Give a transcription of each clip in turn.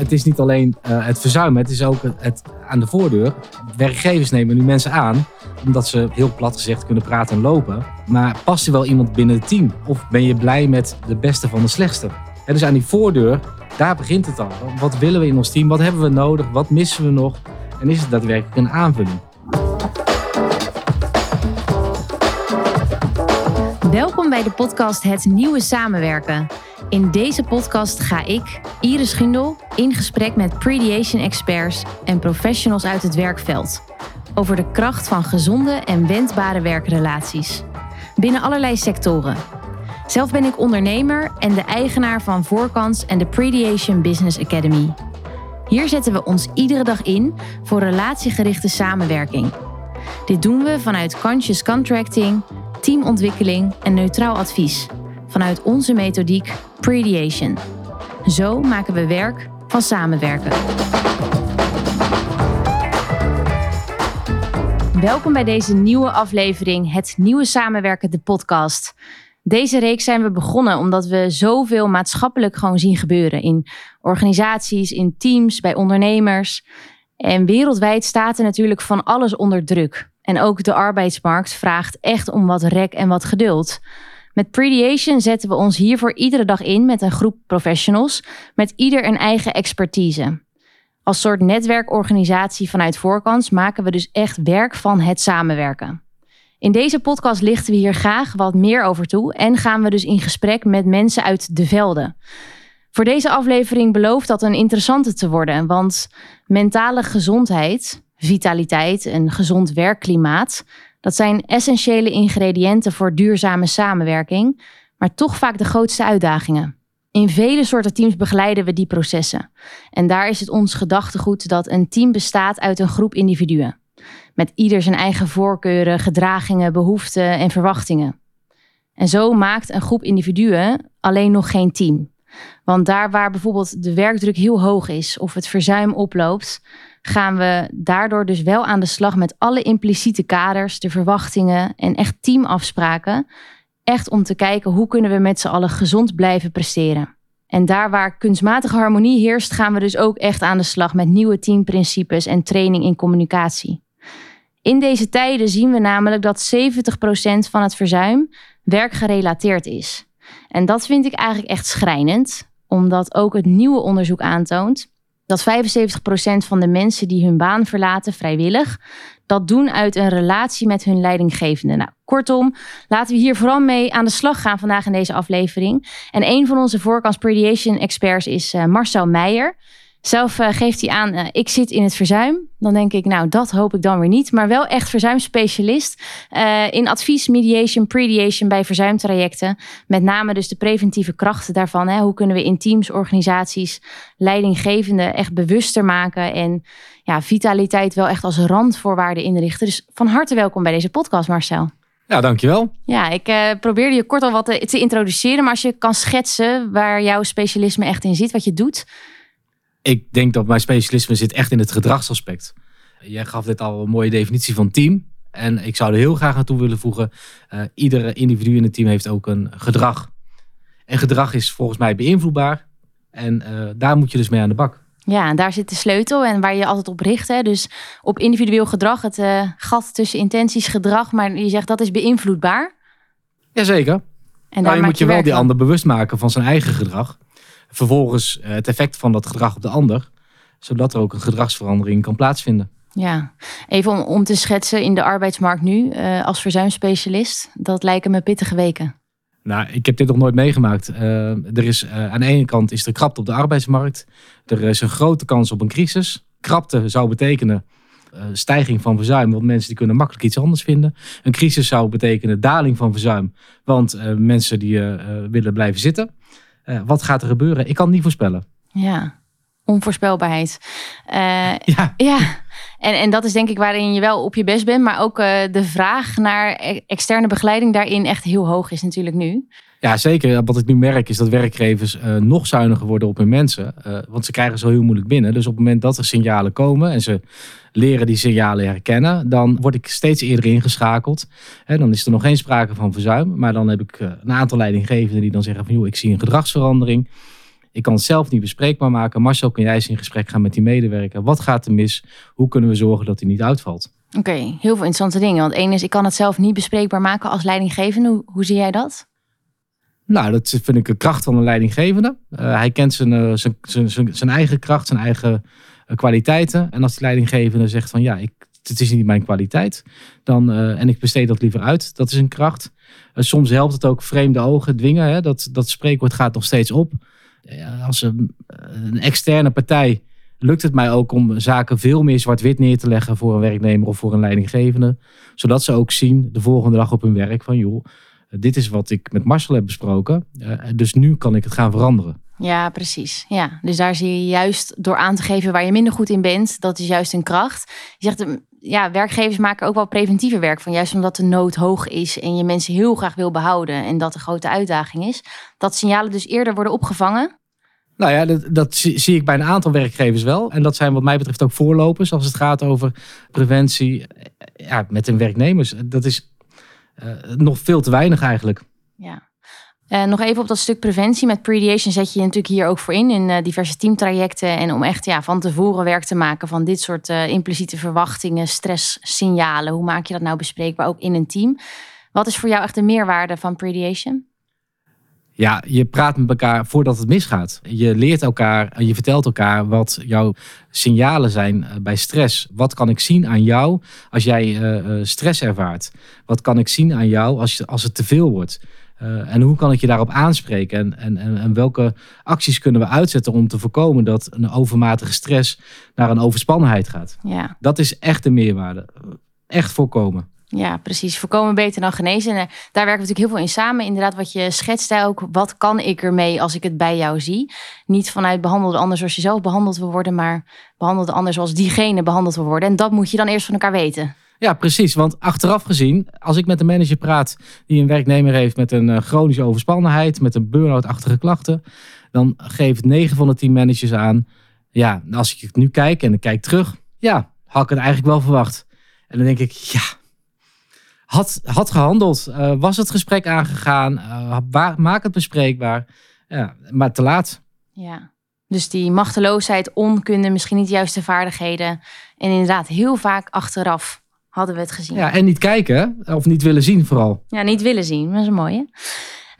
het is niet alleen uh, het verzuimen, het is ook het, aan de voordeur. Werkgevers nemen nu mensen aan omdat ze heel plat gezegd kunnen praten en lopen. Maar past er wel iemand binnen het team? Of ben je blij met de beste van de slechtste? Dus aan die voordeur, daar begint het al. Wat willen we in ons team? Wat hebben we nodig? Wat missen we nog? En is het daadwerkelijk een aanvulling? Welkom bij de podcast Het Nieuwe Samenwerken. In deze podcast ga ik, Iris Gundel, in gesprek met Prediation experts en professionals uit het werkveld over de kracht van gezonde en wendbare werkrelaties binnen allerlei sectoren. Zelf ben ik ondernemer en de eigenaar van Voorkans en de Prediation Business Academy. Hier zetten we ons iedere dag in voor relatiegerichte samenwerking. Dit doen we vanuit conscious contracting, teamontwikkeling en neutraal advies vanuit onze methodiek Prediation. Zo maken we werk van samenwerken. Welkom bij deze nieuwe aflevering, het Nieuwe Samenwerken, de podcast. Deze reeks zijn we begonnen omdat we zoveel maatschappelijk gewoon zien gebeuren. In organisaties, in teams, bij ondernemers. En wereldwijd staat er natuurlijk van alles onder druk. En ook de arbeidsmarkt vraagt echt om wat rek en wat geduld. Met Prediation zetten we ons hiervoor iedere dag in met een groep professionals, met ieder een eigen expertise. Als soort netwerkorganisatie vanuit Voorkans maken we dus echt werk van het samenwerken. In deze podcast lichten we hier graag wat meer over toe en gaan we dus in gesprek met mensen uit de velden. Voor deze aflevering belooft dat een interessante te worden, want mentale gezondheid, vitaliteit en gezond werkklimaat, dat zijn essentiële ingrediënten voor duurzame samenwerking, maar toch vaak de grootste uitdagingen. In vele soorten teams begeleiden we die processen. En daar is het ons gedachtegoed dat een team bestaat uit een groep individuen. Met ieder zijn eigen voorkeuren, gedragingen, behoeften en verwachtingen. En zo maakt een groep individuen alleen nog geen team. Want daar waar bijvoorbeeld de werkdruk heel hoog is of het verzuim oploopt, gaan we daardoor dus wel aan de slag met alle impliciete kaders, de verwachtingen en echt teamafspraken Echt om te kijken hoe kunnen we met z'n allen gezond blijven presteren. En daar waar kunstmatige harmonie heerst, gaan we dus ook echt aan de slag met nieuwe teamprincipes en training in communicatie. In deze tijden zien we namelijk dat 70% van het verzuim werkgerelateerd is. En dat vind ik eigenlijk echt schrijnend, omdat ook het nieuwe onderzoek aantoont dat 75% van de mensen die hun baan verlaten vrijwillig, dat doen uit een relatie met hun leidinggevende. Nou, kortom, laten we hier vooral mee aan de slag gaan vandaag in deze aflevering. En een van onze voorkans Prediation experts is uh, Marcel Meijer. Zelf uh, geeft hij aan, uh, ik zit in het verzuim. Dan denk ik, nou, dat hoop ik dan weer niet. Maar wel echt verzuimspecialist uh, in advies, mediation, prediation bij verzuimtrajecten. Met name dus de preventieve krachten daarvan. Hè. Hoe kunnen we in teams, organisaties, leidinggevenden echt bewuster maken. En ja, vitaliteit wel echt als randvoorwaarde inrichten. Dus van harte welkom bij deze podcast, Marcel. Ja, dankjewel. Ja, ik uh, probeerde je kort al wat te, te introduceren. Maar als je kan schetsen waar jouw specialisme echt in zit, wat je doet ik denk dat mijn specialisme zit echt in het gedragsaspect. Jij gaf dit al een mooie definitie van team. En ik zou er heel graag aan toe willen voegen. Uh, iedere individu in het team heeft ook een gedrag. En gedrag is volgens mij beïnvloedbaar. En uh, daar moet je dus mee aan de bak. Ja, en daar zit de sleutel en waar je altijd op richt. Hè? Dus op individueel gedrag, het uh, gat tussen intenties, gedrag. Maar je zegt dat is beïnvloedbaar. Jazeker. En daar nou, je moet je, je wel die ander bewust maken van zijn eigen gedrag vervolgens eh, het effect van dat gedrag op de ander, zodat er ook een gedragsverandering kan plaatsvinden. Ja, even om, om te schetsen in de arbeidsmarkt nu uh, als verzuimspecialist, dat lijken me pittige weken. Nou, ik heb dit nog nooit meegemaakt. Uh, er is, uh, aan de ene kant is er krapte op de arbeidsmarkt. Er is een grote kans op een crisis. Krapte zou betekenen stijging van verzuim, want mensen die kunnen makkelijk iets anders vinden. Een crisis zou betekenen daling van verzuim, want mensen die willen blijven zitten. Uh, wat gaat er gebeuren? Ik kan het niet voorspellen. Ja, onvoorspelbaarheid. Uh, ja. ja. En, en dat is denk ik waarin je wel op je best bent. Maar ook uh, de vraag naar e-, externe begeleiding daarin echt heel hoog is natuurlijk nu. Ja, zeker. Wat ik nu merk is dat werkgevers uh, nog zuiniger worden op hun mensen. Uh, want ze krijgen zo heel moeilijk binnen. Dus op het moment dat er signalen komen en ze leren die signalen herkennen, dan word ik steeds eerder ingeschakeld. He, dan is er nog geen sprake van verzuim. Maar dan heb ik uh, een aantal leidinggevenden die dan zeggen van joh, ik zie een gedragsverandering. Ik kan het zelf niet bespreekbaar maken. Marcel, kun jij eens in gesprek gaan met die medewerker? Wat gaat er mis? Hoe kunnen we zorgen dat hij niet uitvalt? Oké, heel veel interessante dingen. Want één is, ik kan het zelf niet bespreekbaar maken als leidinggevende. Hoe zie jij dat? Nou, dat vind ik een kracht van een leidinggevende. Uh, hij kent zijn, uh, zijn, zijn, zijn eigen kracht, zijn eigen uh, kwaliteiten. En als die leidinggevende zegt van ja, ik, het is niet mijn kwaliteit, dan, en ik besteed dat liever uit, dat is een kracht. soms helpt het ook vreemde ogen dwingen. Hè? Dat, dat spreekwoord gaat nog steeds op. als een, een externe partij lukt het mij ook om zaken veel meer zwart-wit neer te leggen voor een werknemer of voor een leidinggevende. Zodat ze ook zien de volgende dag op hun werk van joh, dit is wat ik met Marcel heb besproken. Uh, dus nu kan ik het gaan veranderen. Ja, precies. Ja, dus daar zie je juist door aan te geven waar je minder goed in bent, dat is juist een kracht. Je zegt, mm, ja, werkgevers maken ook wel preventieve werk van, juist omdat de nood hoog is en je mensen heel graag wil behouden en dat de grote uitdaging is. Dat signalen dus eerder worden opgevangen. Nou ja, dat, dat, zie ik bij een aantal werkgevers wel. En dat zijn wat mij betreft ook voorlopers als het gaat over preventie ja, met hun werknemers. Dat is nog veel te weinig eigenlijk. Ja. Uh, nog even op dat stuk preventie. Met Prediation zet je je natuurlijk hier ook voor in, in uh, diverse teamtrajecten. En om echt ja, van tevoren werk te maken van dit soort impliciete verwachtingen, stresssignalen. Hoe maak je dat nou bespreekbaar ook in een team? Wat is voor jou echt de meerwaarde van Prediation? Ja, je praat met elkaar voordat het misgaat. Je leert elkaar en je vertelt elkaar wat jouw signalen zijn eh, bij stress. Wat kan ik zien aan jou als jij uh, stress ervaart? Wat kan ik zien aan jou als, als het te veel wordt? Uh, en hoe kan ik je daarop aanspreken? En, en, en, en, welke acties kunnen we uitzetten om te voorkomen dat een overmatige stress naar een overspannenheid gaat? Ja. Dat is echt de meerwaarde. Echt voorkomen. Ja, precies. Voorkomen beter dan genezen. En daar werken we natuurlijk heel veel in samen. Inderdaad, wat je schetst ook. Wat kan ik ermee als ik het bij jou zie? Niet vanuit behandelde ander zoals je zelf behandeld wil worden, maar behandelde ander zoals diegene behandeld wil worden. En dat moet je dan eerst van elkaar weten. Ja, precies. Want achteraf gezien, als ik met een manager praat die een werknemer heeft met een eh, chronische overspannenheid, met een burn-out-achtige klachten, dan geeft 9 van de 10 managers aan, ja, als ik nu kijk en ik kijk terug, ja, had ik het eigenlijk wel verwacht. En dan denk ik, ja, had, had gehandeld. Uh, was het gesprek aangegaan? Uh, maak het bespreekbaar. Ja, maar te laat. Ja, dus die machteloosheid, onkunde, misschien niet de juiste vaardigheden. En inderdaad, heel vaak achteraf hadden we het gezien. Ja, en niet kijken of niet willen zien vooral. Ja, niet willen zien. Dat is mooi hè?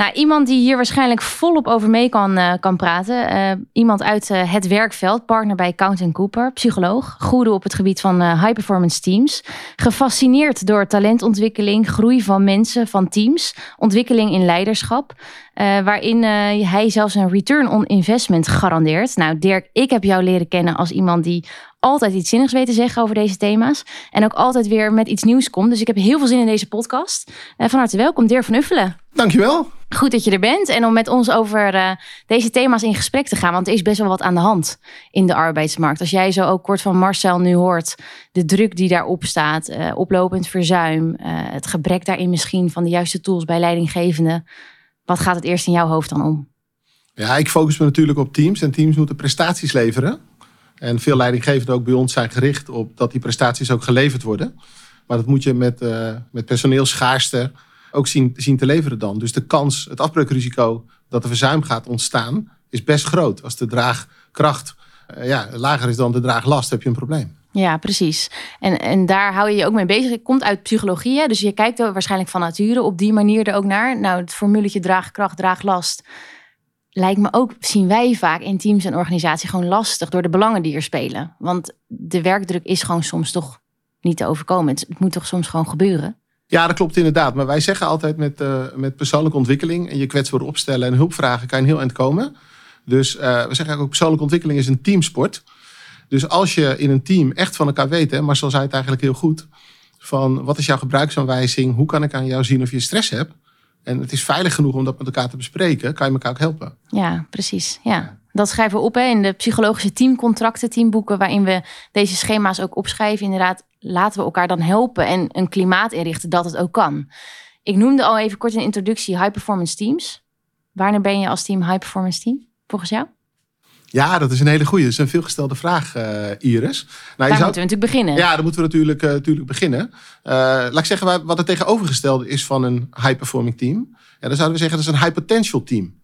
Nou, iemand die hier waarschijnlijk volop over mee kan, uh, kan praten. Uh, iemand uit uh, het werkveld, partner bij Count Cooper, psycholoog. Goede op het gebied van high performance teams. Gefascineerd door talentontwikkeling, groei van mensen, van teams. Ontwikkeling in leiderschap. Waarin hij zelfs een return on investment garandeert. Nou, Dirk, ik heb jou leren kennen als iemand die altijd iets zinnigs weet te zeggen over deze thema's. En ook altijd weer met iets nieuws komt. Dus ik heb heel veel zin in deze podcast. van harte welkom, Dirk van Uffelen. Dankjewel. Goed dat je er bent en om met ons over deze thema's in gesprek te gaan. Want er is best wel wat aan de hand in de arbeidsmarkt. Als jij zo ook kort van Marcel nu hoort, de druk die daarop staat, oplopend verzuim, het gebrek daarin misschien van de juiste tools bij leidinggevenden. Wat gaat het eerst in jouw hoofd dan om? Ja, ik focus me natuurlijk op teams en teams moeten prestaties leveren. En veel leidinggevenden ook bij ons zijn gericht op dat die prestaties ook geleverd worden. Maar dat moet je met, met personeelschaarste ook zien, zien te leveren dan. Dus de kans, het afbreukrisico dat er verzuim gaat ontstaan, is best groot. Als de draagkracht uh, ja, lager is dan de draaglast, heb je een probleem. Ja, precies. En, en daar hou je je ook mee bezig. Het komt uit psychologie, hè? dus je kijkt er waarschijnlijk van nature op die manier er ook naar. Nou, het formuletje draagkracht, draaglast lijkt me ook, zien wij vaak in teams en organisaties gewoon lastig door de belangen die er spelen. Want de werkdruk is gewoon soms toch niet te overkomen. Het, moet toch soms gewoon gebeuren. Ja, dat klopt inderdaad. Maar wij zeggen altijd met, uh, met persoonlijke ontwikkeling en je kwetsbaar opstellen en hulpvragen kan je een heel eind komen. Dus uh, we zeggen ook persoonlijke ontwikkeling is een teamsport. Dus als je in een team echt van elkaar weet, hè, Marcel zei het eigenlijk heel goed, van wat is jouw gebruiksaanwijzing, hoe kan ik aan jou zien of je stress hebt. En het is veilig genoeg om dat met elkaar te bespreken, kan je elkaar ook helpen. Ja, precies. Ja. Dat schrijven we op hè, in de psychologische teamcontracten, teamboeken, waarin we deze schema's ook opschrijven. Inderdaad, laten we elkaar dan helpen en een klimaat inrichten dat het ook kan. Ik noemde al even kort in de introductie high performance teams. Wanneer ben je als team high performance team, volgens jou? Ja, dat is een hele goede. Dat is een veelgestelde vraag, uh, Iris. Nou, Daar moeten we natuurlijk beginnen. Ja, daar moeten we natuurlijk, uh, natuurlijk beginnen. Uh, laat ik zeggen wat het tegenovergestelde is van een high-performing team. Ja, dan zouden we zeggen dat is een high-potential team.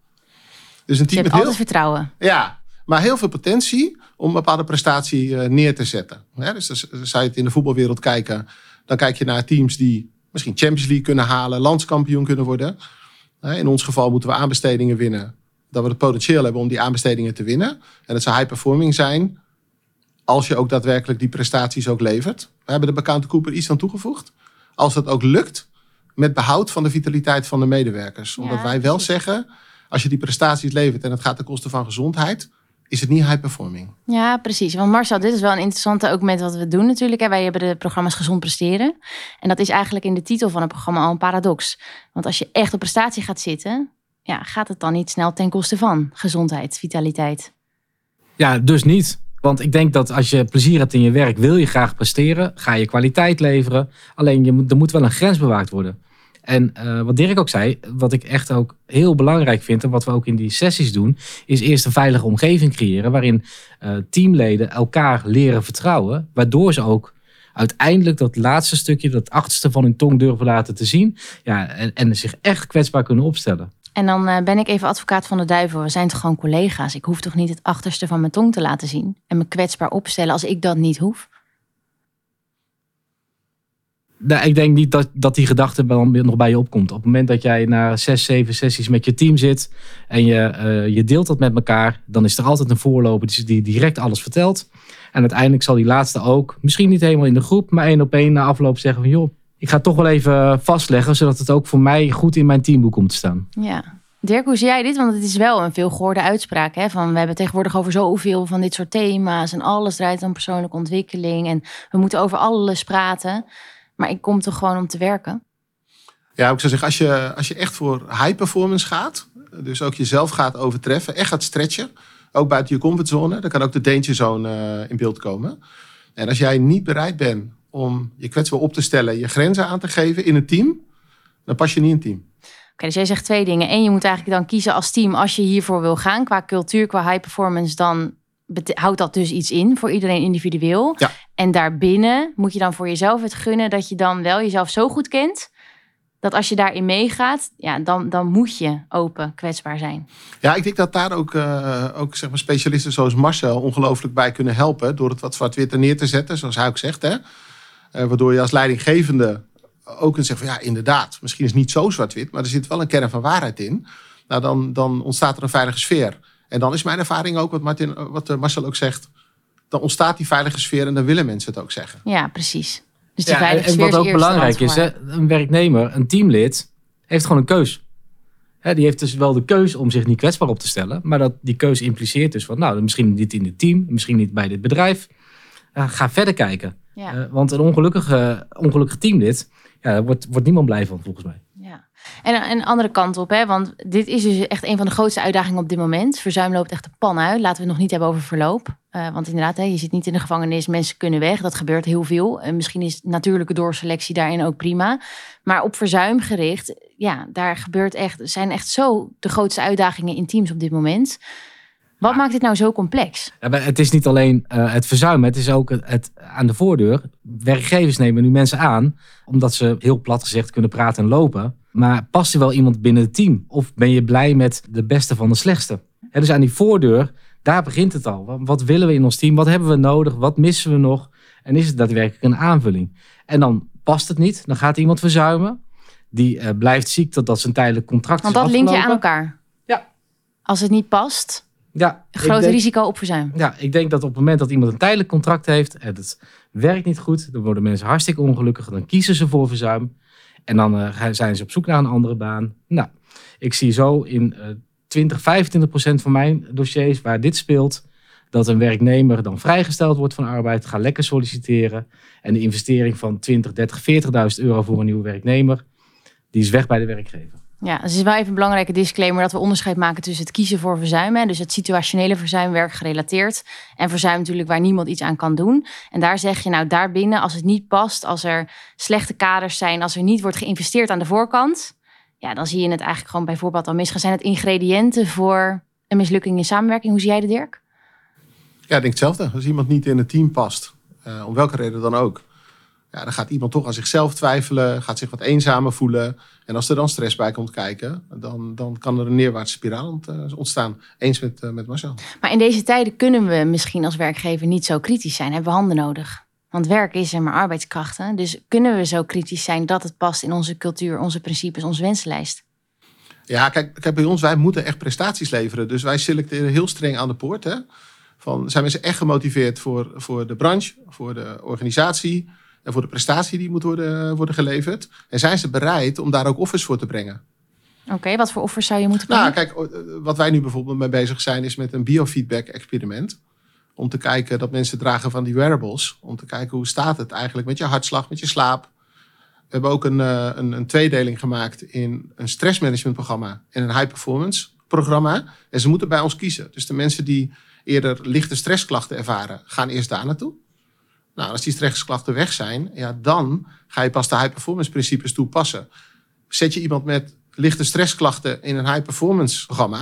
Dus een team met heel, altijd vertrouwen. ja, maar heel veel potentie om een bepaalde prestatie eh, neer te zetten. Dus als, zou je het in de voetbalwereld kijken, dan kijk je naar teams die misschien Champions League kunnen halen, landskampioen kunnen worden. In ons geval moeten we aanbestedingen winnen, dat we het potentieel hebben om die aanbestedingen te winnen. En het zou high performing zijn als je ook daadwerkelijk die prestaties ook levert. We hebben de Bekante Cooper iets aan toegevoegd. Als dat ook lukt, met behoud van de vitaliteit van de medewerkers. Omdat Ja, wij wel zeggen, als je die prestaties levert en het gaat ten koste van gezondheid, is het niet high performing. Ja, precies. Want Marcel, dit is wel een interessante ook met wat we doen natuurlijk. Wij hebben de programma's Gezond Presteren. En dat is eigenlijk in de titel van het programma al een paradox. Want als je echt op prestatie gaat zitten, ja, gaat het dan niet snel ten koste van gezondheid, vitaliteit. Ja, dus niet. Want ik denk dat als je plezier hebt in je werk, wil je graag presteren. Ga je kwaliteit leveren. Alleen je moet, er moet wel een grens bewaakt worden. En eh, wat Dirk ook zei, wat ik echt ook heel belangrijk vind... en wat we ook in die sessies doen... is eerst een veilige omgeving creëren... waarin eh, teamleden elkaar leren vertrouwen. Waardoor ze ook uiteindelijk dat laatste stukje... dat achterste van hun tong durven laten te zien. Ja, en, en zich echt kwetsbaar kunnen opstellen. En dan eh, ben ik even advocaat van de duivel. We zijn toch gewoon collega's. Ik hoef toch niet het achterste van mijn tong te laten zien. En me kwetsbaar opstellen als ik dat niet hoef. Nou, ik denk niet dat, dat die gedachte dan nog bij je opkomt. Op het moment dat jij na zes, zeven sessies met je team zit en je, eh, je deelt dat met elkaar, dan is er altijd een voorloper die, die direct alles vertelt. En uiteindelijk zal die laatste ook, misschien niet helemaal in de groep, maar één op één na afloop zeggen van joh, ik ga het toch wel even vastleggen, zodat het ook voor mij goed in mijn teamboek komt te staan. Ja. Dirk, hoe zie jij dit? Want het is wel een veel gehoorde uitspraak. Hè? Van, we hebben tegenwoordig over zoveel van dit soort thema's. En alles draait om persoonlijke ontwikkeling. En we moeten over alles praten. Maar ik kom toch gewoon om te werken. Ja, ik zou zeggen, als je, als je echt voor high performance gaat, dus ook jezelf gaat overtreffen, echt gaat stretchen, ook buiten je comfortzone, dan kan ook de danger zone eh, in beeld komen. En als jij niet bereid bent om je kwetsbaar op te stellen, je grenzen aan te geven in een team, dan pas je niet in een team. Oké, dus jij zegt twee dingen. Eén, je moet eigenlijk dan kiezen als team als je hiervoor wil gaan. Qua cultuur, qua high performance, dan houdt dat dus iets in voor iedereen individueel. Ja. En daarbinnen moet je dan voor jezelf het gunnen dat je dan wel jezelf zo goed kent. Dat als je daarin meegaat, ja, dan, dan moet je open, kwetsbaar zijn. Ja, ik denk dat daar ook, eh, ook zeg maar specialisten zoals Marcel ongelooflijk bij kunnen helpen. Door het wat zwart-wit er neer te zetten, zoals hij ook zegt. Hè? Eh, waardoor je als leidinggevende ook kunt zeggen van ja, inderdaad, misschien is het niet zo zwart-wit, maar er zit wel een kern van waarheid in. Nou, dan, dan ontstaat er een veilige sfeer. En dan is mijn ervaring ook, wat, Martin, wat eh, Marcel ook zegt, dan ontstaat die veilige sfeer en dan willen mensen het ook zeggen. Ja, precies. Dus die Ja, veilige en sfeer wat is ook belangrijk is, hè, een werknemer, een teamlid, heeft gewoon een keus. Hè, die heeft dus wel de keus om zich niet kwetsbaar op te stellen. Maar dat, die keus impliceert dus van, nou, misschien niet in het team, misschien niet bij dit bedrijf. Eh, ga verder kijken. Ja. Eh, want een ongelukkige, ongelukkig teamlid, ja, daar wordt, wordt niemand blij van, volgens mij. Ja. En en een andere kant op, hè? want dit is dus echt een van de grootste uitdagingen op dit moment. Verzuim loopt echt de pan uit. Laten we het nog niet hebben over verloop. Eh, want inderdaad, hè, je zit niet in de gevangenis, mensen kunnen weg. Dat gebeurt heel veel. En misschien is natuurlijke doorselectie daarin ook prima. Maar op verzuim gericht, ja, daar gebeurt echt, zijn echt zo de grootste uitdagingen in teams op dit moment. Wat maakt dit nou zo complex? Het is niet alleen eh, het verzuim, het is ook het, het aan de voordeur. Werkgevers nemen nu mensen aan, omdat ze heel plat gezegd kunnen praten en lopen. Maar past er wel iemand binnen het team? Of ben je blij met de beste van de slechtste? Dus aan die voordeur, daar begint het al. Wat- willen we in ons team? Wat hebben we nodig? Wat missen we nog? En is het daadwerkelijk een aanvulling? En dan past het niet, dan gaat iemand verzuimen. Die eh, blijft ziek totdat zijn tijdelijk contract Want dat link je aan elkaar. Ja. Als het niet past, Ja, groot denk- risico op verzuim. Ja, ik denk dat op het moment dat iemand een tijdelijk contract heeft en het werkt niet goed, dan worden mensen hartstikke ongelukkig. Dan kiezen ze voor verzuim. En dan eh, zijn ze op zoek naar een andere baan. Nou, ik zie zo in eh 20, 25 procent van mijn dossiers waar dit speelt, dat een werknemer dan vrijgesteld wordt van arbeid, ga lekker solliciteren. En de investering van 20, 30, 40.000 euro voor een nieuwe werknemer, die is weg bij de werkgever. Ja, dus het is wel even een belangrijke disclaimer dat we onderscheid maken tussen het kiezen voor verzuim. Hè, dus het situationele verzuim, werkgerelateerd. En verzuim natuurlijk waar niemand iets aan kan doen. En daar zeg je nou daarbinnen, als het niet past, als er slechte kaders zijn, als er niet wordt geïnvesteerd aan de voorkant. Ja, dan zie je het eigenlijk gewoon bijvoorbeeld al misgaan. Zijn het ingrediënten voor een mislukking in samenwerking? Hoe zie jij de Dirk? Ja, ik denk hetzelfde. Als iemand niet in het team past, eh, om welke reden dan ook, Ja, dan gaat iemand toch aan zichzelf twijfelen, gaat zich wat eenzamer voelen. En als er dan stress bij komt kijken, dan, dan kan er een neerwaartse spiraal eh, ontstaan. Eens met, eh, met Marcel. Maar in deze tijden kunnen we misschien als werkgever niet zo kritisch zijn. Hebben we handen nodig. Want werk is er maar arbeidskrachten. Dus kunnen we zo kritisch zijn dat het past in onze cultuur, onze principes, onze wensenlijst? Ja, kijk, kijk, bij ons, wij moeten echt prestaties leveren. Dus wij selecteren heel streng aan de poort. Hè? Van, zijn mensen echt gemotiveerd voor, voor de branche, voor de organisatie en voor de prestatie die moet worden, worden geleverd? En zijn ze bereid om daar ook offers voor te brengen? Oké, wat voor offers zou je moeten Nou, brengen? kijk, eh, wat wij nu bijvoorbeeld mee bezig zijn, is met een biofeedback-experiment. Om te kijken dat mensen dragen van die wearables. Om te kijken hoe staat het eigenlijk met je hartslag, met je slaap. We hebben ook een, eh, een, een tweedeling gemaakt in een stressmanagementprogramma en een high-performance programma. En ze moeten bij ons kiezen. Dus de mensen die eerder lichte stressklachten ervaren, gaan eerst daar naartoe. Nou, als die stressklachten weg zijn, ja, dan ga je pas de high-performance principes toepassen. Zet je iemand met lichte stressklachten in een high-performance programma,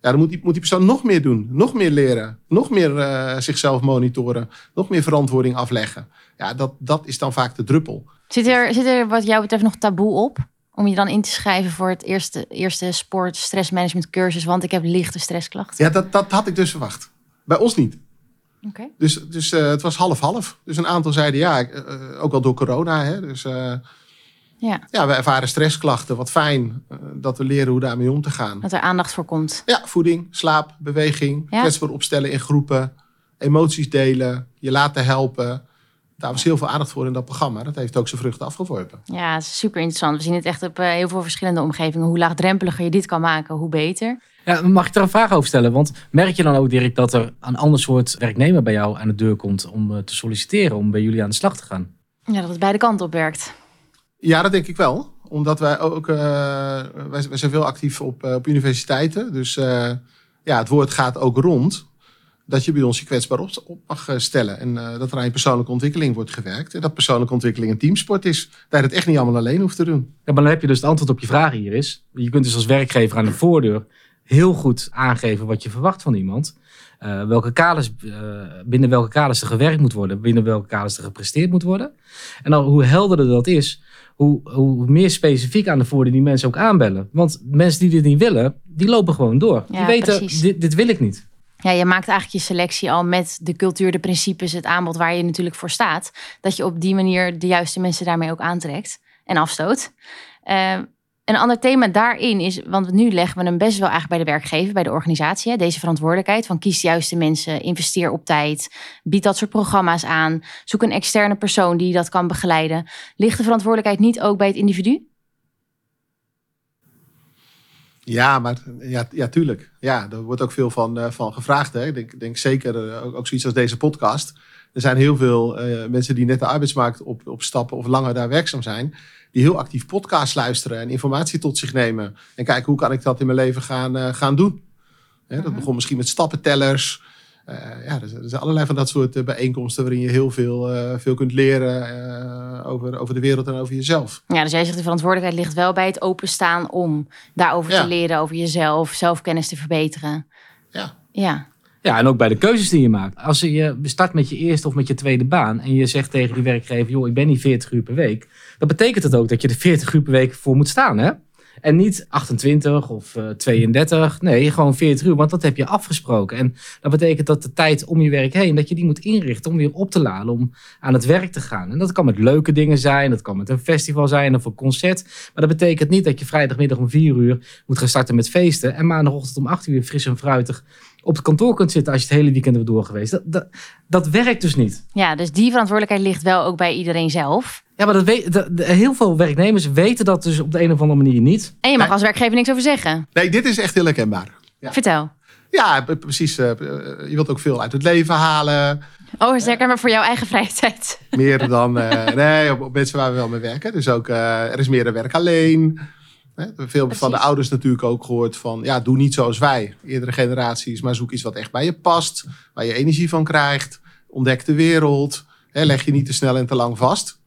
ja, dan moet die, moet die persoon nog meer doen, nog meer leren, nog meer eh, zichzelf monitoren, nog meer verantwoording afleggen. Ja, dat, dat is dan vaak de druppel. Zit er, zit er wat jou betreft nog taboe op? Om je dan in te schrijven voor het eerste, eerste sport stressmanagement cursus, want ik heb lichte stressklachten. Ja, dat, dat had ik dus verwacht. Bij ons niet. Dus, dus eh, het was half-half. Dus een aantal zeiden ja, ik, eh, ook al door corona. Hè, dus eh, Ja, ja, we ervaren stressklachten. Wat fijn eh, dat we leren hoe daarmee om te gaan. dat er aandacht voor komt. Ja, voeding, slaap, beweging, Ja. kwetsbaar opstellen in groepen, emoties delen, je laten helpen. Daar was heel veel aandacht voor in dat programma. Dat heeft ook zijn vruchten afgeworpen. Ja, het is super interessant. We zien het echt op eh, heel veel verschillende omgevingen. Hoe laagdrempeliger je dit kan maken, hoe beter. Ja, mag ik er een vraag over stellen? Want merk je dan ook, Dirk, dat er een ander soort werknemer bij jou aan de deur komt om eh, te solliciteren, om bij jullie aan de slag te gaan? Ja, dat het beide kanten op werkt. Ja, dat denk ik wel. Omdat wij ook, eh, wij, wij zijn veel actief op, op universiteiten. Dus eh, ja, het woord gaat ook rond dat je bij ons je kwetsbaar op, op mag eh, stellen. En eh, dat er aan je persoonlijke ontwikkeling wordt gewerkt. En dat persoonlijke ontwikkeling een teamsport is. Dat je het echt niet allemaal alleen hoeft te doen. Ja, maar dan heb je dus het antwoord op je vraag hier is. Je kunt dus als werkgever aan de voordeur heel goed aangeven wat je verwacht van iemand. Eh, welke kaders, eh, binnen welke kaders er gewerkt moet worden, binnen welke kaders er gepresteerd moet worden. En dan hoe helderder dat is, hoe, hoe meer specifiek aan de voordeur die mensen ook aanbellen. Want mensen die dit niet willen, die lopen gewoon door. Ja, die weten, dit, dit wil ik niet. Ja, je maakt eigenlijk je selectie al met de cultuur, de principes, het aanbod waar je natuurlijk voor staat. Dat je op die manier de juiste mensen daarmee ook aantrekt en afstoot. Eh, een ander thema daarin is, want nu leggen we hem best wel eigenlijk bij de werkgever, bij de organisatie. Deze verantwoordelijkheid van kies de juiste mensen, investeer op tijd, bied dat soort programma's aan, zoek een externe persoon die dat kan begeleiden. Ligt de verantwoordelijkheid niet ook bij het individu? Ja, maar ja, ja tuurlijk. Ja, daar wordt ook veel van, eh, van gevraagd. Hè. Ik denk, denk zeker eh, ook, ook zoiets als deze podcast. Er zijn heel veel eh, mensen die net de arbeidsmarkt op, opstappen of langer daar werkzaam zijn. Die heel actief podcasts luisteren en informatie tot zich nemen. En kijken hoe kan ik dat in mijn leven gaan, gaan doen. Hè, dat Mhm. begon misschien met stappentellers. Eh, ja, er zijn, er allerlei van dat soort eh, bijeenkomsten waarin je heel veel, eh, veel kunt leren eh, over, over de wereld en over jezelf. Ja, dus jij zegt de verantwoordelijkheid ligt wel bij het openstaan om daarover Ja. te leren, over jezelf, zelfkennis te verbeteren. Ja. Ja, Ja, en ook bij de keuzes die je maakt. Als je start met je eerste of met je tweede baan en je zegt tegen die werkgever, joh, ik ben niet 40 uur per week. Dan betekent het ook dat je er 40 uur per week voor moet staan, hè? En niet 28 of eh, 32. Nee, gewoon 40 uur, want dat heb je afgesproken. En dat betekent dat de tijd om je werk heen, dat je die moet inrichten om weer op te laden, om aan het werk te gaan. En dat kan met leuke dingen zijn, dat kan met een festival zijn of een concert. Maar dat betekent niet dat je vrijdagmiddag om 4 uur moet gaan starten met feesten en maandagochtend om 8 uur fris en fruitig op het kantoor kunt zitten als je het hele weekend hebt door geweest. Dat, dat, dat werkt dus niet. ja, dus die verantwoordelijkheid ligt wel ook bij iedereen zelf. Ja, maar dat weet, heel veel werknemers weten dat dus op de een of andere manier niet. En je mag Nee. als werkgever niks over zeggen. Nee, dit is echt heel herkenbaar. Ja. Vertel. Ja, precies. eh, eh, je wilt ook veel uit het leven halen. Oh, is lekker maar voor jouw eigen vrije tijd. Meer dan eh, nee, op, op mensen waar we wel mee werken. Dus ook eh, er is meer een werk alleen. Veel van de ouders natuurlijk ook gehoord van ja, doe niet zoals wij, eerdere generaties, maar zoek iets wat echt bij je past, waar je energie van krijgt. Ontdek de wereld. Hè, leg je niet te snel en te lang vast.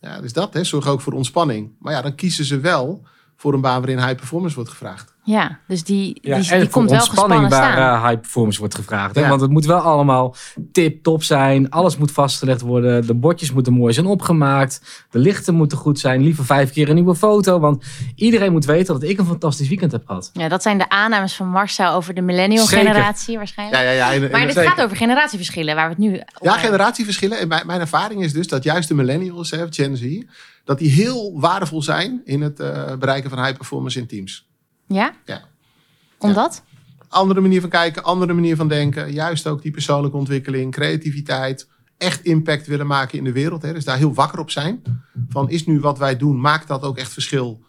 Ja, dus dat, hè, zorg ook voor ontspanning. Maar ja, dan kiezen ze wel voor een baan waarin high performance wordt gevraagd. Ja, dus die, Ja, die, komt wel ontspanning gespannen waar staan. eh, high performance wordt gevraagd. Hè? Ja. Want het moet wel allemaal tip-top zijn. Alles moet vastgelegd worden. De bordjes moeten mooi zijn opgemaakt. De lichten moeten goed zijn. Liever vijf keer een nieuwe foto. Want iedereen moet weten dat ik een fantastisch weekend heb gehad. Ja, dat zijn de aannames van Marcel over de millennial Zeker. generatie waarschijnlijk. Ja, ja, ja. maar dit zeker. gaat over generatieverschillen, waar we het nu Ja, generatieverschillen. En mijn, mijn ervaring is dus dat juist de millennials, hè, Gen Z, dat die heel waardevol zijn in het eh, bereiken van high performance in teams. Ja? Ja. Omdat? Andere manier van kijken, andere manier van denken. Juist ook die persoonlijke ontwikkeling, creativiteit. Echt impact willen maken in de wereld. Hè. Dus daar heel wakker op zijn. Van is nu wat wij doen, maakt dat ook echt verschil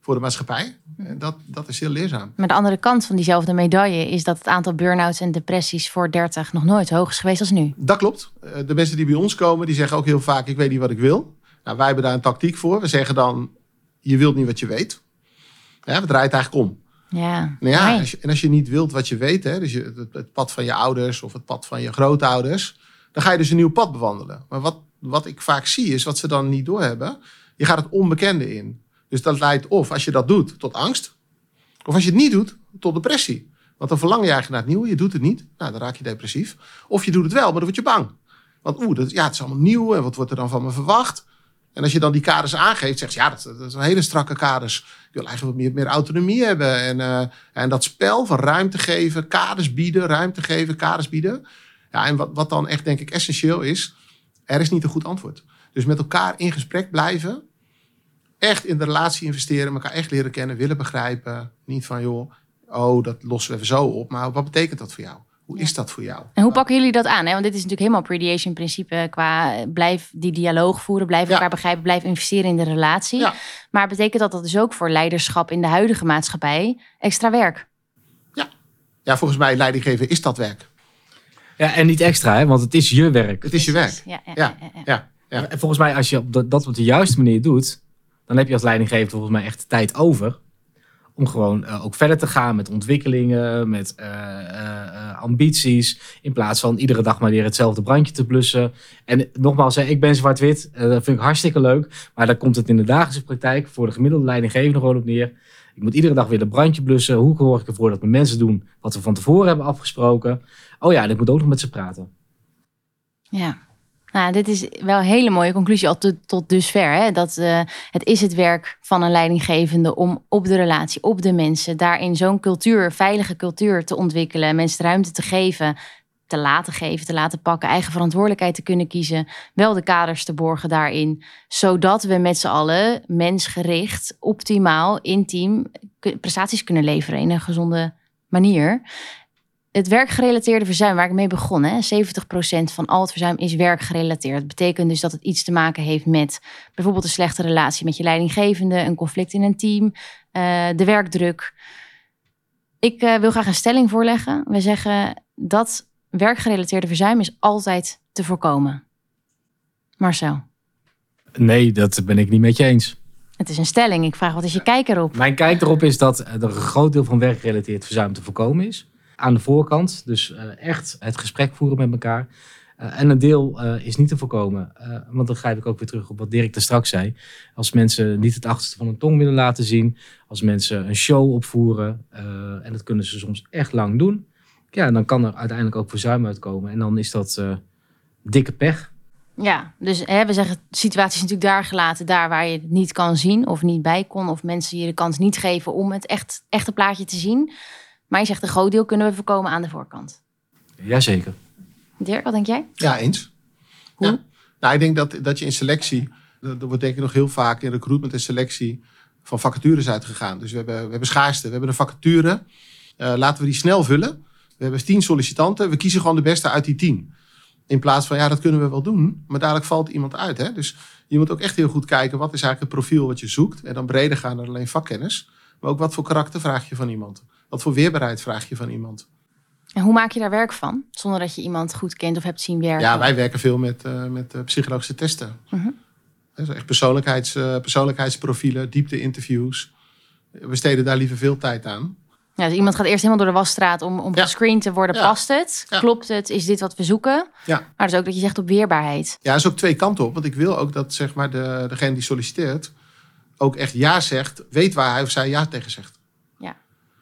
voor de maatschappij? En dat, dat is heel leerzaam. Maar de andere kant van diezelfde medaille is dat het aantal burn-outs en depressies voor 30 nog nooit hoog is geweest als nu. Dat klopt. Eh, De mensen die bij ons komen, die zeggen ook heel vaak: Ik weet niet wat ik wil. Nou, wij hebben daar een tactiek voor. We zeggen dan: Je wilt niet wat je weet. Ja, we draaien het eigenlijk om. Ja. Nou ja, Mooi. als je, en als je niet wilt wat je weet, hè, dus je, het, het pad van je ouders of het pad van je grootouders, dan ga je dus een nieuw pad bewandelen. Maar wat, wat ik vaak zie is, wat ze dan niet doorhebben, je gaat het onbekende in. Dus dat leidt of, als je dat doet, tot angst. Of als je het niet doet, tot depressie. Want dan verlang je eigenlijk naar het nieuwe, je doet het niet. Nou, dan raak je depressief. Of je doet het wel, maar dan word je bang. Want oeh, dat, ja, het is allemaal nieuw en wat wordt er dan van me verwacht? En als je dan die kaders aangeeft, zegt ze, ja, dat, dat zijn hele strakke kaders. Ik wil eigenlijk wat meer, meer autonomie hebben. En, eh, en dat spel van ruimte geven, kaders bieden, ruimte geven, kaders bieden. Ja, en wat, wat dan echt denk ik essentieel is, er is niet een goed antwoord. Dus met elkaar in gesprek blijven. Echt in de relatie investeren, elkaar echt leren kennen, willen begrijpen. Niet van, joh, oh, dat lossen we even zo op. Maar wat betekent dat voor jou? Hoe is dat voor jou? En hoe pakken jullie dat aan? Hè? Want dit is natuurlijk helemaal predation principe qua eh, blijf die dialoog voeren, blijf Ja. elkaar begrijpen, blijf investeren in de relatie. Ja. Maar betekent dat dat dus ook voor leiderschap in de huidige maatschappij extra werk? Ja, volgens mij leidinggeven is dat werk. Ja, en niet extra, hè? want het is je werk. Het is je werk. Ja, ja, Ja, ja, ja. ja. Ja. En volgens mij, als je dat, dat op de juiste manier doet, dan heb je als leidinggever volgens mij echt tijd over. Om gewoon eh, ook verder te gaan met ontwikkelingen, met eh, eh, ambities. In plaats van iedere dag maar weer hetzelfde brandje te blussen. En nogmaals, ik ben zwart-wit. dat vind ik hartstikke leuk. Maar daar komt het in de dagelijkse praktijk voor de gemiddelde leidinggevende gewoon op neer. Ik moet iedere dag weer een brandje blussen. Hoe zorg ik ervoor dat mijn mensen doen wat we van tevoren hebben afgesproken? Oh ja, en ik moet ook nog met ze praten. Ja. Nou, dit is wel een hele mooie conclusie al tot, dusver. Hè? Dat eh, het is het werk van een leidinggevende om op de relatie, op de mensen, daarin zo'n cultuur, veilige cultuur te ontwikkelen, mensen ruimte te geven, te laten geven, te laten pakken, eigen verantwoordelijkheid te kunnen kiezen, wel de kaders te borgen daarin, zodat we met z'n allen mensgericht, optimaal, intiem prestaties kunnen leveren in een gezonde manier het werkgerelateerde verzuim, waar ik mee begon, hè, 70% van al het verzuim is werkgerelateerd. Dat betekent dus dat het iets te maken heeft met bijvoorbeeld een slechte relatie met je leidinggevende, een conflict in een team, eh, de werkdruk. Ik eh, wil graag een stelling voorleggen. We zeggen dat werkgerelateerde verzuim is altijd te voorkomen. Marcel, Nee, dat ben ik niet met je eens. het is een stelling. Ik vraag wat is je kijk erop? Mijn kijk erop is dat er een groot deel van werkgerelateerd verzuim te voorkomen is. Aan de voorkant, dus eh, echt het gesprek voeren met elkaar. Eh, en een deel eh, is niet te voorkomen. Want dan grijp ik ook weer terug op wat Dirk er straks zei. Als mensen niet het achterste van hun tong willen laten zien. Als mensen een show opvoeren. en dat kunnen ze soms echt lang doen. Ja, dan kan er uiteindelijk ook verzuim uitkomen. En dan is dat dikke pech. Ja, dus hè, we zeggen situaties natuurlijk daar gelaten, daar waar je het niet kan zien of niet bij kon, of mensen je de kans niet geven om het echt, echte plaatje te zien. Maar je zegt een groot deel kunnen we voorkomen aan de voorkant. Jazeker. Dirk, wat denk jij? Ja, eens. Hoe? Ja. Nou, ik denk dat, dat je in selectie, er er wordt denk ik nog heel vaak in recruitment en selectie van vacatures uitgegaan. Dus we hebben, we hebben schaarste, we hebben een vacature. Eh, laten we die snel vullen. We hebben tien sollicitanten, we kiezen gewoon de beste uit die tien. In plaats van, ja, dat kunnen we wel doen, maar dadelijk valt iemand uit. Hè? Dus je moet ook echt heel goed kijken, wat is eigenlijk het profiel wat je zoekt? En dan breder gaan dan alleen vakkennis. Maar ook wat voor karakter vraag je van iemand? Wat voor weerbaarheid vraag je van iemand? En hoe maak je daar werk van? Zonder dat je iemand goed kent of hebt zien werken. Ja, wij werken veel met, eh, met eh, psychologische testen. Mhm. Dus echt persoonlijkheids, eh, persoonlijkheidsprofielen, diepte-interviews. We steden daar liever veel tijd aan. Ja, dus iemand gaat eerst helemaal door de wasstraat om, om Ja. gescreend te worden. Ja. Past het? Ja. Klopt het? Is dit wat we zoeken? Ja. Maar dus ook dat je zegt op weerbaarheid. Ja, er is ook twee kanten op. Want ik wil ook dat zeg maar, de, degene die solliciteert ook echt ja zegt, weet waar hij of zij ja tegen zegt. Ja.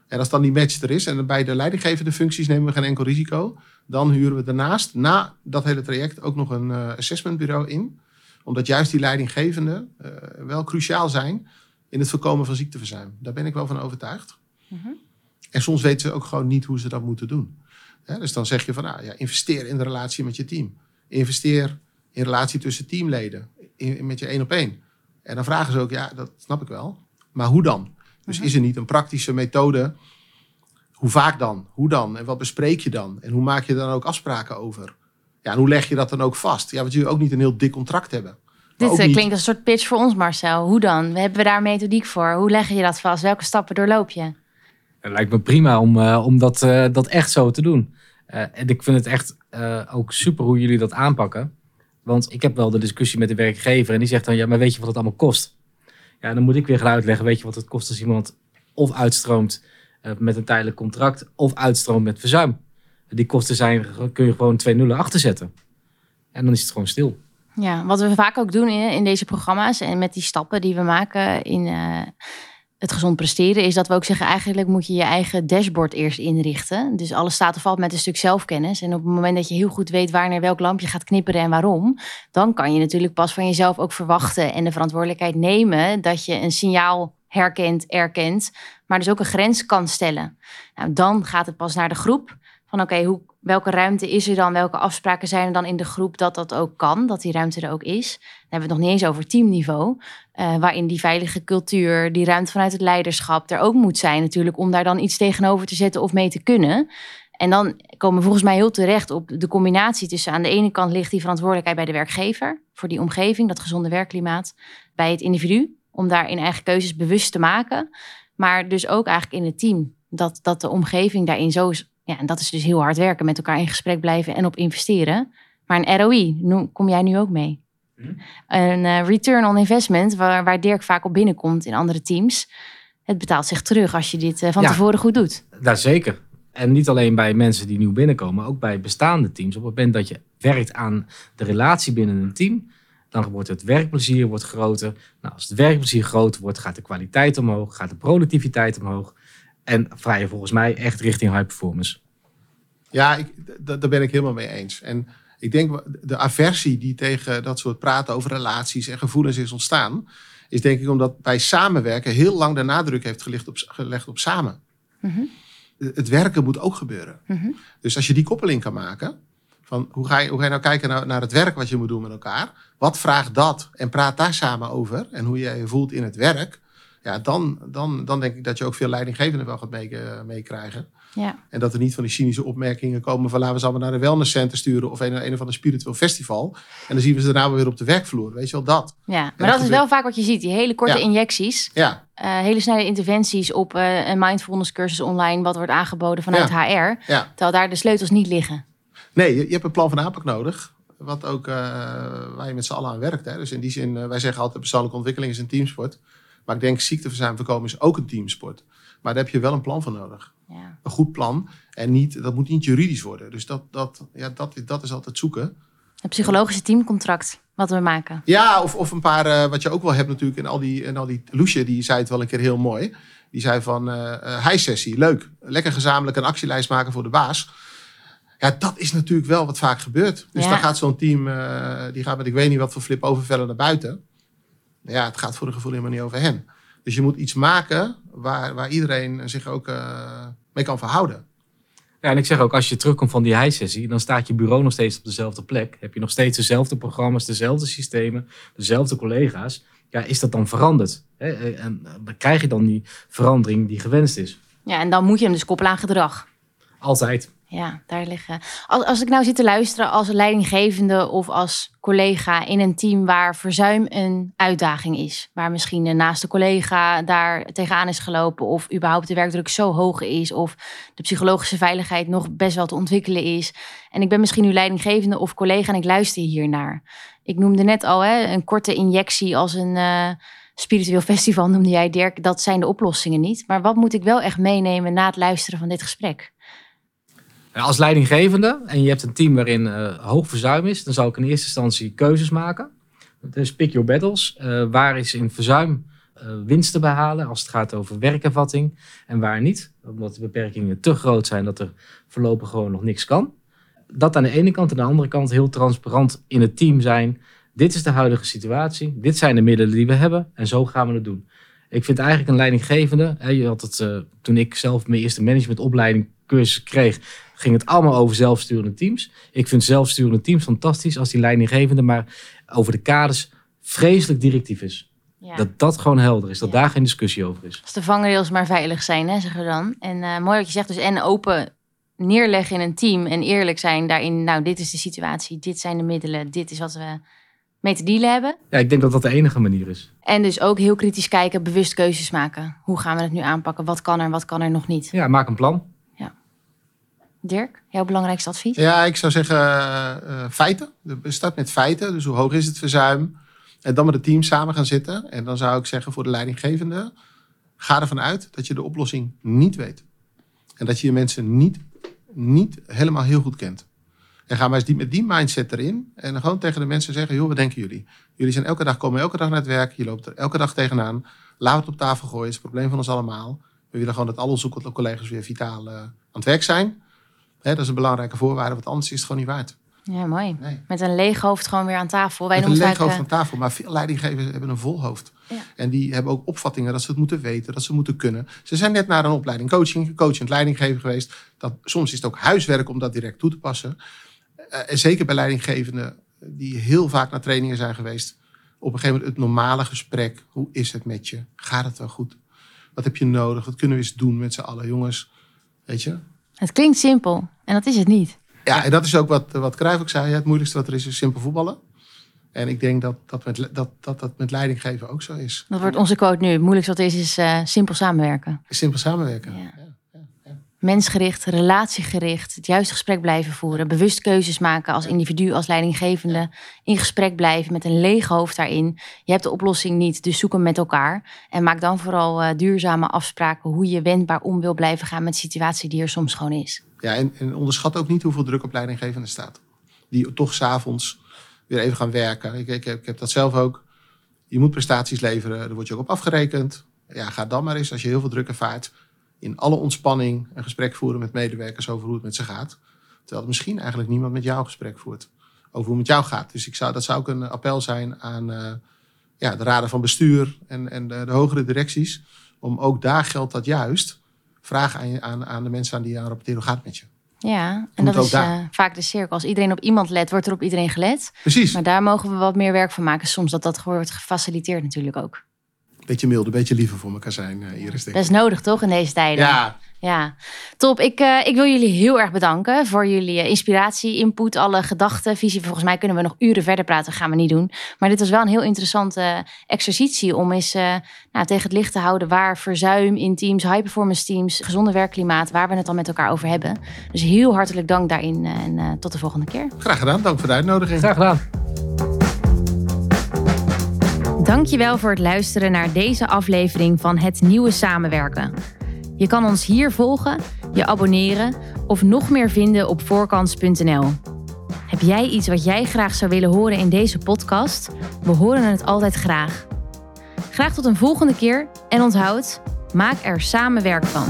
En als dan die match er is en bij de leidinggevende functies nemen we geen enkel risico, dan huren we daarnaast na dat hele traject ook nog een uh, assessmentbureau in. Omdat juist die leidinggevenden uh, wel cruciaal zijn in het voorkomen van ziekteverzuim. Daar ben ik wel van overtuigd. Mm En soms weten ze ook gewoon niet hoe ze dat moeten doen. dus dan zeg je van, nou, ja, investeer in de relatie met je team. Investeer in relatie tussen teamleden, in, met je één op één. En dan vragen ze ook, ja, dat snap ik wel. Maar hoe dan? Dus is er niet een praktische methode? Hoe vaak dan? Hoe dan? En wat bespreek je dan? En hoe maak je dan ook afspraken over? Ja, en hoe leg je dat dan ook vast? Ja, want jullie ook niet een heel dik contract hebben. Dit eh, klinkt als een soort pitch voor ons, Marcel. Hoe dan? Hebben we daar methodiek voor? Hoe leg je dat vast? Welke stappen doorloop je? Het lijkt me prima om, uh, om dat, uh, dat echt zo te doen. Uh, en ik vind het echt ook super hoe jullie dat aanpakken. Want ik heb wel de discussie met de werkgever en die zegt dan, ja, maar weet je wat het allemaal kost? Ja, dan moet ik weer gaan uitleggen, weet je wat het kost als iemand of uitstroomt uh, met een tijdelijk contract of uitstroomt met verzuim. Die kosten zijn, kun je gewoon twee nullen achter zetten. En dan is het gewoon stil. Ja, wat we vaak ook doen in, in deze programma's en met die stappen die we maken in, uh, het gezond presteren is dat we ook zeggen, eigenlijk moet je je eigen dashboard eerst inrichten. Dus alles staat of valt met een stuk zelfkennis. En op het moment dat je heel goed weet wanneer welk lampje gaat knipperen en waarom, dan kan je natuurlijk pas van jezelf ook verwachten en de verantwoordelijkheid nemen dat je een signaal herkent, erkent, maar dus ook een grens kan stellen. Nou, dan gaat het pas naar de groep van oké, hoe welke ruimte is er dan? Welke afspraken zijn er dan in de groep dat dat ook kan, dat die ruimte er ook is? Dan hebben we het nog niet eens over teamniveau, uh, waarin die veilige cultuur, die ruimte vanuit het leiderschap er ook moet zijn natuurlijk, om daar dan iets tegenover te zetten of mee te kunnen. En dan komen we volgens mij heel terecht op de combinatie tussen aan de ene kant ligt die verantwoordelijkheid bij de werkgever voor die omgeving, dat gezonde werkklimaat, bij het individu, om daar in eigen keuzes bewust te maken, maar dus ook eigenlijk in het team. Dat, dat de omgeving daarin zo ja, en dat is dus heel hard werken, met elkaar in gesprek blijven en op investeren. Maar een ROI, kom jij nu ook mee? Hm? Een uh, return on investment, waar, waar Dirk vaak op binnenkomt in andere teams. Het betaalt zich terug als je dit uh, van tevoren goed doet. Dat zeker. En niet alleen bij mensen die nieuw binnenkomen, maar ook bij bestaande teams. Op het moment dat je werkt aan de relatie binnen een team, dan wordt het werkplezier wordt groter. Nou, als het werkplezier groter wordt, gaat de kwaliteit omhoog, gaat de productiviteit omhoog. En vrij volgens mij echt richting high performance. Ja, ik, daar ben ik helemaal mee eens. En ik denk de aversie die tegen dat soort praten over relaties en gevoelens is ontstaan, is denk ik omdat bij samenwerken heel lang de nadruk heeft gelegd op, gelegd op samen. Mhm. Het werken moet ook gebeuren. Mhm. Dus als je die koppeling kan maken, van hoe ga je, hoe ga je nou kijken naar, naar het werk wat je moet doen met elkaar, wat vraagt dat en praat daar samen over en hoe je je voelt in het werk, ja, dan, dan, dan denk ik dat je ook veel leidinggevenden wel gaat meekrijgen. Mee ja. En dat er niet van die cynische opmerkingen komen van laten we ze allemaal naar een wellnesscenter sturen of een, een of ander spiritueel festival. En dan zien we ze daarna weer op de werkvloer. Weet je wel, dat. Ja, maar dat, is wel vaak wat je ziet. Die hele korte injecties. Ja. Uh, hele snelle interventies op uh, een mindfulness cursus online wat wordt aangeboden vanuit HR. Ja. Terwijl daar de sleutels niet liggen. Nee, je, je hebt een plan van aanpak nodig. Wat ook uh, waar je met z'n allen aan werkt. Hè. Dus in die zin, wij zeggen altijd persoonlijke ontwikkeling is een teamsport. Maar ik denk ziekteverzuim voorkomen is ook een teamsport. Maar daar heb je wel een plan voor nodig. Ja. Een goed plan. En niet, dat moet niet juridisch worden. Dus dat, dat, ja, dat, dat is altijd zoeken. Een psychologische teamcontract wat we maken. Ja, of, of een paar, uh, wat je ook wel hebt natuurlijk in al die, in al die Loesje, die zei het wel een keer heel mooi. Die zei van, uh, uh, sessie leuk. Lekker gezamenlijk een actielijst maken voor de baas. Ja, dat is natuurlijk wel wat vaak gebeurt. Dus dan gaat zo'n team, die gaat met ik weet niet wat voor flip overvellen naar buiten ja, het gaat voor een gevoel helemaal niet over hen. Dus je moet iets maken waar, waar iedereen zich ook uh, mee kan verhouden. Ja, en ik zeg ook, als je terugkomt van die high-sessie, dan staat je bureau nog steeds op dezelfde plek. Heb je nog steeds dezelfde programma's, dezelfde systemen, dezelfde collega's. Ja, is dat dan veranderd? En dan krijg je dan die verandering die gewenst is. Ja, en dan moet je hem dus koppelen aan gedrag. Altijd. Ja, daar liggen. Als, als ik nou zit te luisteren als leidinggevende of als collega in een team waar verzuim een uitdaging is. Waar misschien een naaste collega daar tegenaan is gelopen. Of überhaupt de werkdruk zo hoog is. Of de psychologische veiligheid nog best wel te ontwikkelen is. En ik ben misschien nu leidinggevende of collega en ik luister hier naar. Ik noemde net al hè, een korte injectie als een uh, spiritueel festival noemde jij Dirk. Dat zijn de oplossingen niet. Maar wat moet ik wel echt meenemen na het luisteren van dit gesprek? Als leidinggevende en je hebt een team waarin uh, hoog verzuim is, dan zou ik in eerste instantie keuzes maken. Dus pick your battles. Uh, waar is in verzuim eh, winst te behalen als het gaat over werkervatting en waar niet. Omdat de beperkingen te groot zijn dat er voorlopig gewoon nog niks kan. Dat aan de ene kant. Aan de andere kant heel transparant in het team zijn. Dit is de huidige situatie. Dit zijn de middelen die we hebben. En zo gaan we het doen. Ik vind eigenlijk een leidinggevende. Hè, je had het, eh, toen ik zelf mijn eerste managementopleiding cursus kreeg, ging het allemaal over zelfsturende teams. Ik vind zelfsturende teams fantastisch als die leidinggevende maar over de kaders vreselijk directief is. Ja. Dat dat gewoon helder is. Dat Ja. daar geen discussie over is. Als de vangrails maar veilig zijn, hè, zeggen we dan. En eh, mooi wat je zegt, dus en open neerleggen in een team en eerlijk zijn daarin. Nou, dit is de situatie, dit zijn de middelen, dit is wat we mee te dealen hebben. Ja, ik denk dat dat de enige manier is. En dus ook heel kritisch kijken, bewust keuzes maken. Hoe gaan we het nu aanpakken? Wat kan er, wat kan er nog niet? Ja, maak een plan. Dirk, jouw belangrijkste advies? Ja, ik zou zeggen eh, feiten. Start met feiten. Dus hoe hoog is het verzuim? En dan met het team samen gaan zitten. En dan zou ik zeggen voor de leidinggevende... ga ervan uit dat je de oplossing niet weet. En dat je je mensen niet, niet helemaal heel goed kent. En ga maar eens die, met die mindset erin. En gewoon tegen de mensen zeggen... joh, wat denken jullie? Jullie zijn elke dag, komen elke dag naar het werk. Je loopt er elke dag tegenaan. We het op tafel gooien. Het is het probleem van ons allemaal. We willen gewoon dat al onze collega's weer vitaal eh, aan het werk zijn. Hè, dat is een belangrijke voorwaarde, want anders is het gewoon niet waard. Ja, mooi. Nee. Met een leeg hoofd gewoon weer aan tafel. Wij Met een leeg hoofd aan tafel, maar veel leidinggevers hebben een vol hoofd. Ja. En die hebben ook opvattingen dat ze het moeten weten, dat ze moeten kunnen. Ze zijn net naar een opleiding coaching, coachend leidinggever geweest. Dat, soms is het ook huiswerk om dat direct toe te passen. Eh, en zeker bij leidinggevenden die heel vaak naar trainingen zijn geweest. Op een gegeven moment het normale gesprek. Hoe is het met je? Gaat het wel goed? Wat heb je nodig? Wat kunnen we eens doen met z'n allen, jongens? Weet je? Het klinkt simpel en dat is het niet. Ja, en dat is ook wat, wat Cruijff ook zei. Het moeilijkste wat er is, is simpel voetballen. En ik denk dat dat met, dat, dat, dat met leidinggeven ook zo is. Dat wordt onze quote nu. Het moeilijkste wat er is, is eh, simpel samenwerken. Simpel samenwerken. Ja. Mensgericht, relatiegericht, het juiste gesprek blijven voeren. Bewust keuzes maken als individu, als leidinggevende. In gesprek blijven met een leeg hoofd daarin. Je hebt de oplossing niet, dus zoek hem met elkaar. En maak dan vooral eh, duurzame afspraken hoe je wendbaar om wil blijven gaan met de situatie die er soms gewoon is. Ja, en, en onderschat ook niet hoeveel druk op leidinggevenden staat. Die toch s'avonds weer even gaan werken. Ik, ik, heb, ik heb dat zelf ook. Je moet prestaties leveren, daar word je ook op afgerekend. Ja, ga dan maar eens, als je heel veel druk ervaart, in alle ontspanning een gesprek voeren met medewerkers over hoe het met ze gaat. Terwijl misschien eigenlijk niemand met jou een gesprek voert over hoe het met jou gaat. Dus ik zou, dat zou ook een appel zijn aan eh, ja, de raden van bestuur en, en de, de hogere directies. Om ook daar geldt dat juist. Vraag aan, aan, aan de mensen aan die je aan rapporteren, hoe gaat het met je? Ja, en dat is eh, vaak de cirkel. Als iedereen op iemand let, wordt er op iedereen gelet. Precies. Maar daar mogen we wat meer werk van maken. Soms dat dat wordt gefaciliteerd natuurlijk ook. Beetje mild, een beetje liever voor elkaar zijn, eh, Iris. Denk Dat is ik. nodig toch in deze tijden? Ja, Ja, top. Ik, eh, ik wil jullie heel erg bedanken voor jullie eh, inspiratie, input, alle gedachten, visie. Volgens mij kunnen we nog uren verder praten, gaan we niet doen. Maar dit was wel een heel interessante exercitie om eens eh, nou, tegen het licht te houden waar verzuim in teams, high performance teams, gezonde werkklimaat, waar we het dan met elkaar over hebben. Dus heel hartelijk dank daarin en eh, tot de volgende keer. graag gedaan. Dank voor de uitnodiging. Graag gedaan. Dankjewel voor het luisteren naar deze aflevering van Het Nieuwe Samenwerken. Je kan ons hier volgen, je abonneren of nog meer vinden op voorkans.nl. Heb jij iets wat jij graag zou willen horen in deze podcast? We horen het altijd graag. Graag tot een volgende keer en onthoud, maak er samen werk van.